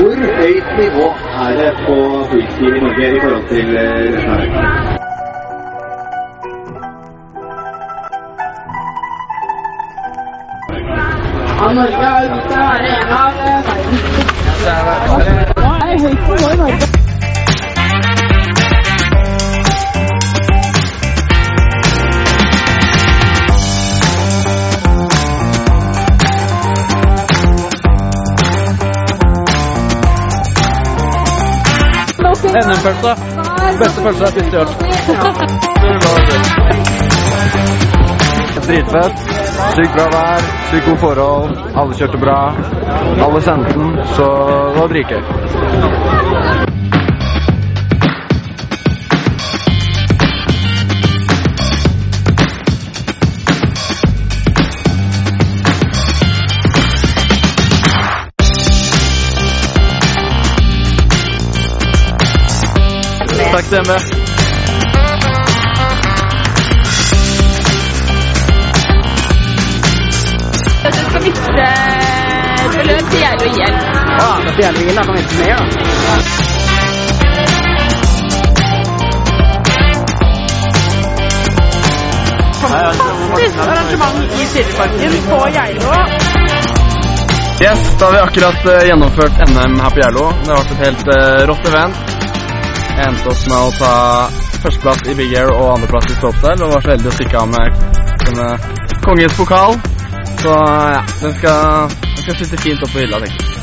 Hvor høyt nivå er det på freeski i Norge i forhold til eh, resten av verden? Ja, Norge er en av eh, verdens høyt på vår Norge. NM-pølse. Beste pølsa jeg har spist i år. Dritfett. Sykt bra vær, sykt gode forhold. Alle kjørte bra. Alle sendte den, så det var dritgøy. Takk, Stemme. Du skal mikse til gjeld og gjeld. Ja, det spiller ingen som ikke med. da. Fantastisk arrangement i Syreparken på Geilo. Yes, da har vi akkurat eh, gjennomført NM her på Geilo. Det har vært et helt eh, rått event. Endte oss med å ta førsteplass i Big Air og andreplass i slopestyle, og var så heldig å stikke av med denne kongens pokal. Så ja, den skal, den skal sitte fint oppå hylla, tenker jeg.